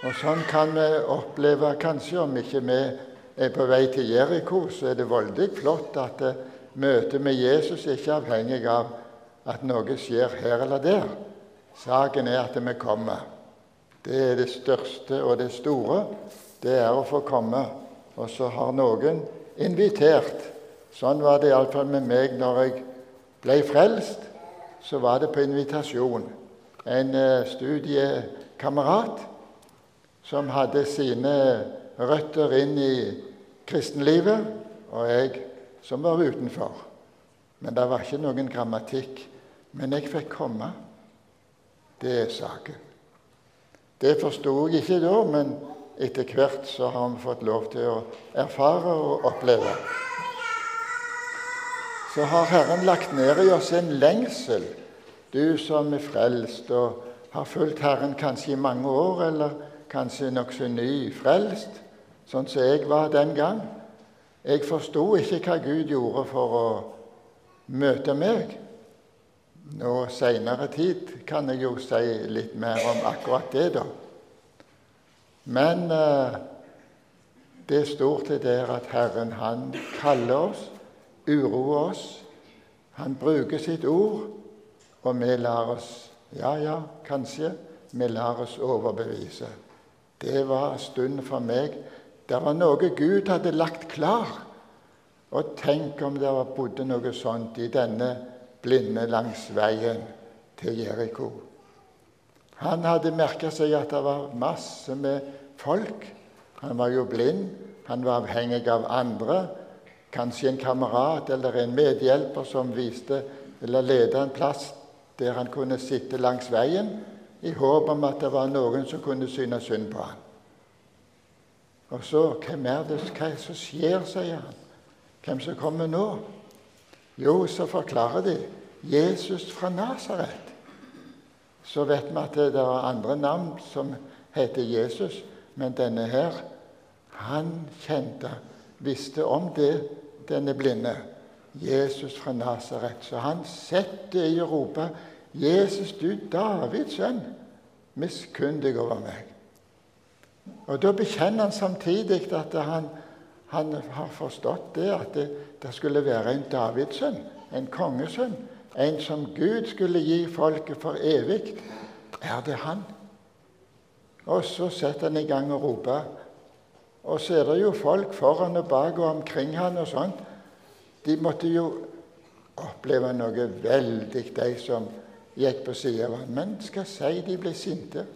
Og sånn kan vi oppleve kanskje om ikke vi er på vei til Jeriko, så er det veldig flott at eh, møtet med Jesus er ikke avhengig av at noe skjer her eller der. Saken er at vi kommer. Det er det største og det store. Det er å få komme. Og så har noen invitert. Sånn var det iallfall med meg når jeg ble frelst. Så var det på invitasjon. En eh, studiekamerat som hadde sine røtter inn i kristenlivet, og jeg som var utenfor. Men det var ikke noen grammatikk. Men jeg fikk komme. Det er saken. Det forsto jeg ikke da, men etter hvert så har vi fått lov til å erfare og oppleve. Så har Herren lagt ned i oss en lengsel, du som er frelst og har fulgt Herren kanskje i mange år, eller kanskje nokså nyfrelst, sånn som jeg var den gang. Jeg forsto ikke hva Gud gjorde for å møte meg. Nå seinere tid kan jeg jo si litt mer om akkurat det, da. Men eh, det står til der at Herren, han kaller oss, uroer oss. Han bruker sitt ord, og vi lar oss Ja, ja, kanskje vi lar oss overbevise. Det var stunden for meg. Det var noe Gud hadde lagt klar. Og tenk om det bodde noe sånt i denne blinde langs veien til Jeriko. Han hadde merka seg at det var masse med folk. Han var jo blind, han var avhengig av andre. Kanskje en kamerat eller en medhjelper som viste eller leda en plass der han kunne sitte langs veien, i håp om at det var noen som kunne synes synd på ham. Og så Hvem er det hva som skjer, sier han. Hvem som kommer nå? Jo, så forklarer de Jesus fra Nasaret. Så vet vi at det er andre navn som heter Jesus, men denne her, han kjente, visste om det, denne blinde. Jesus fra Nasaret. Så han setter i Europa, 'Jesus, du Davids sønn, miskunn deg over meg.' Og Da bekjenner han samtidig at han, han har forstått det, at det, det skulle være en Davids sønn, en kongesønn, en som Gud skulle gi folket for evig. Er det han? Og så setter han i gang og roper. Og så er det jo folk foran og bak og omkring han og sånt. De måtte jo oppleve noe veldig, de som gikk på siden av han. Men skal si de ble sinte.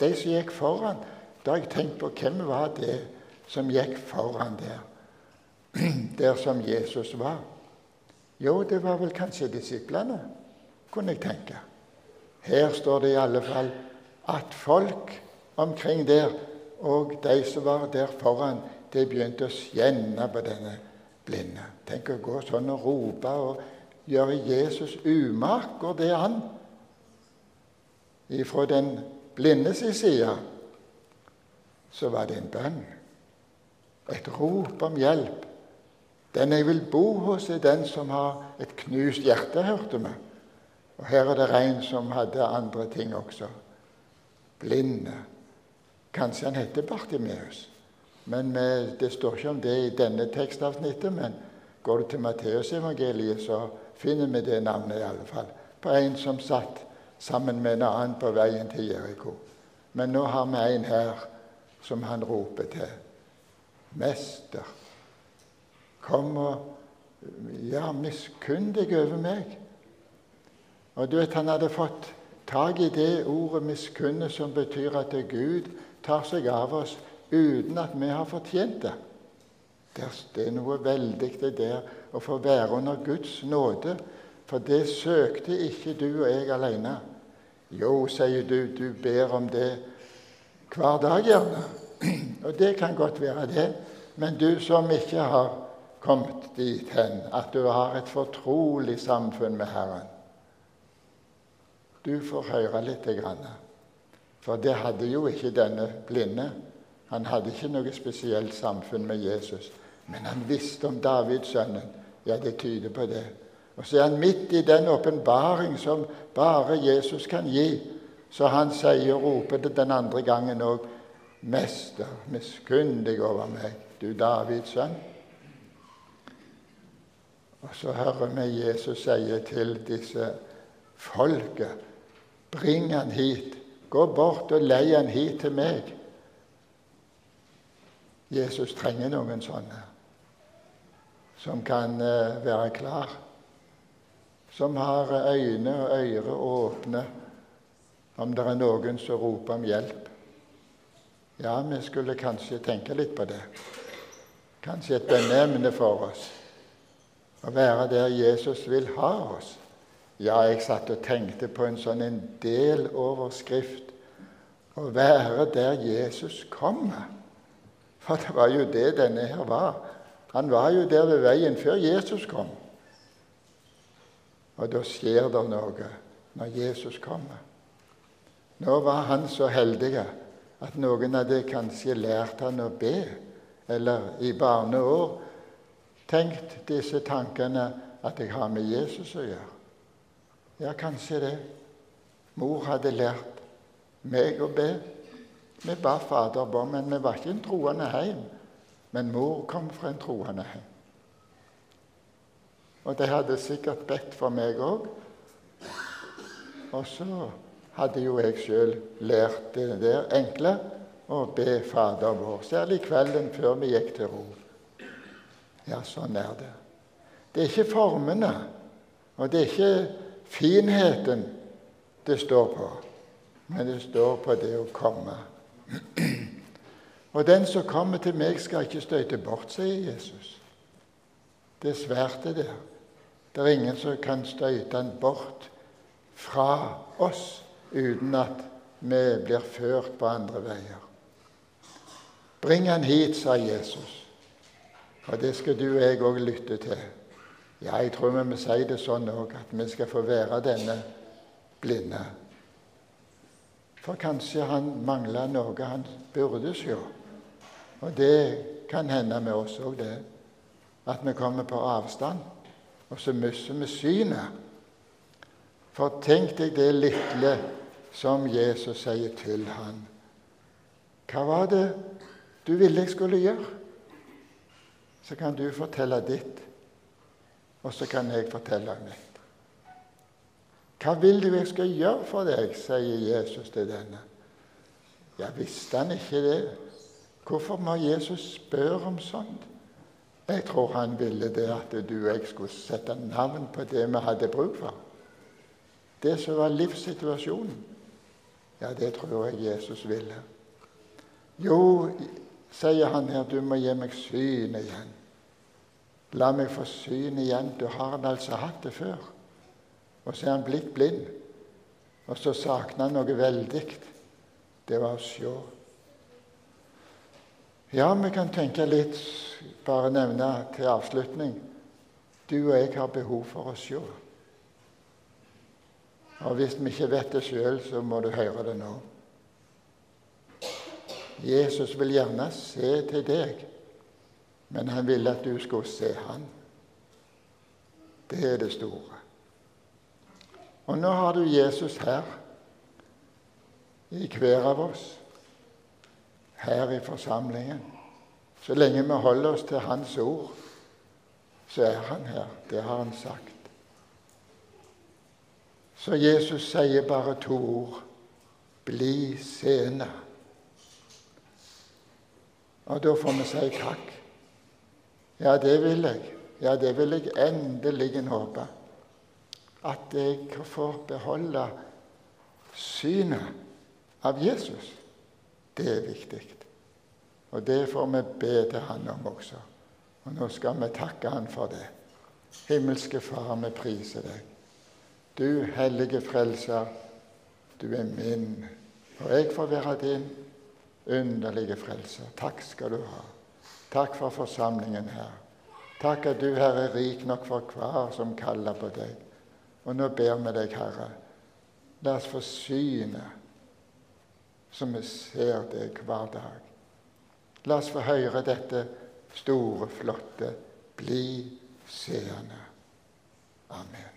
De som gikk foran. Da har jeg tenkt på hvem var det som gikk foran der, der som Jesus var. Jo, det var vel kanskje disiplene, kunne jeg tenke. Her står det i alle fall at folk omkring der, og de som var der foran, de begynte å skjenne på denne blinde. Tenk å gå sånn og rope og gjøre Jesus umak. Går det an? Ifra den blindes side så var det en bønn. Et rop om hjelp. Den jeg vil bo hos, er den som har et knust hjerte, hørte vi. Og her er det en som hadde andre ting også. Blinde. Kanskje han heter Bartimeus. Men med, Det står ikke om det i denne tekstavsnittet, men går du til Matteusevangeliet, så finner vi det navnet i alle fall. På en som satt sammen med en annen på veien til Jeriko. Men nå har vi en her som han roper til. Mester, kom og ja, miskunn deg over meg. Og du vet, Han hadde fått tak i det ordet 'miskunne', som betyr at Gud tar seg av oss uten at vi har fortjent det. Det er noe veldig det der å få være under Guds nåde. For det søkte ikke du og jeg alene. Jo, sier du, du ber om det hver dag, gjerne. Og det kan godt være det. Men du som ikke har kommet dit hen at du har et fortrolig samfunn med Herren, du får høre litt. For det hadde jo ikke denne blinde. Han hadde ikke noe spesielt samfunn med Jesus. Men han visste om Davidsønnen. Ja, det tyder på det. Og så er han midt i den åpenbaring som bare Jesus kan gi. Så han sier og roper det den andre gangen òg Mester, miskunn deg over meg, du Davids sønn. Og så hører vi Jesus sier til disse folket, bring han hit. Gå bort og lei han hit til meg. Jesus trenger noen sånne som kan eh, være klar, som har øyne og ører åpne om det er noen som roper om hjelp. Ja, vi skulle kanskje tenke litt på det. Kanskje et bønneemne for oss å være der Jesus vil ha oss. Ja, jeg satt og tenkte på en sånn en deloverskrift å være der Jesus kommer. For det var jo det denne her var. Han var jo der ved veien før Jesus kom. Og da skjer det noe når Jesus kommer. Nå var han så heldig at noen hadde kanskje lært han å be, eller i barneår tenkt disse tankene at jeg har med Jesus å gjøre. Ja, kanskje det. Mor hadde lært meg å be. Vi ba Fader vår, men vi var ikke en troende heim. Men mor kom fra en troende heim. Og de hadde sikkert bedt for meg òg. Og så hadde jo jeg sjøl lært det der enkle å be Fader vår, særlig kvelden før vi gikk til ro. Ja, sånn er det. Det er ikke formene, og det er ikke finheten det står på, men det står på det å komme. Og den som kommer til meg, skal ikke støyte bort, sier Jesus. Det er svært, det der. Det er ingen som kan støyte han bort fra oss uten at vi blir ført på andre veier. Bring han hit, sa Jesus. Og det skal du og jeg òg lytte til. Ja, jeg tror vi må si det sånn òg, at vi skal få være denne blinde. For kanskje han mangler noe han burde se. Og det kan hende med oss òg, det. At vi kommer på avstand, og så mister vi synet. For tenk deg det lille som Jesus sier til han. Hva var det du ville jeg skulle gjøre? Så kan du fortelle ditt og så kan jeg fortelle mitt. Hva vil du jeg skal gjøre for deg, sier Jesus til denne. Ja, visste han ikke det? Hvorfor må Jesus spørre om sånt? Jeg tror han ville det at du og jeg skulle sette navn på det vi hadde bruk for. Det som var livssituasjonen. Ja, det tror jeg Jesus ville. Jo, sier han her, du må gi meg syn igjen. La meg få syn igjen. Du har han altså hatt det før. Og så er han blitt blind. Og så savner han noe veldig. Det var å se. Ja, vi kan tenke litt, bare nevne til avslutning Du og jeg har behov for å se. Og hvis vi ikke vet det sjøl, så må du høre det nå. Jesus vil gjerne se til deg. Men han ville at du skulle se han. Det er det store. Og nå har du Jesus her, i hver av oss, her i forsamlingen. Så lenge vi holder oss til Hans ord, så er han her. Det har han sagt. Så Jesus sier bare to ord. Bli seende. Og da får vi si takk. Ja, det vil jeg. Ja, det vil jeg endelig håpe. At jeg får beholde synet av Jesus. Det er viktig. Og det får vi be til Han om også. Og nå skal vi takke Han for det. Himmelske Far, vi priser deg. Du hellige Frelser, du er min, og jeg får være din underlige Frelser. Takk skal du ha. Takk for forsamlingen her. Takk at du, Herre, er rik nok for hver som kaller på deg. Og nå ber vi deg, Herre, la oss få synet som vi ser deg hver dag. La oss få høre dette store, flotte Bli seende. Amen.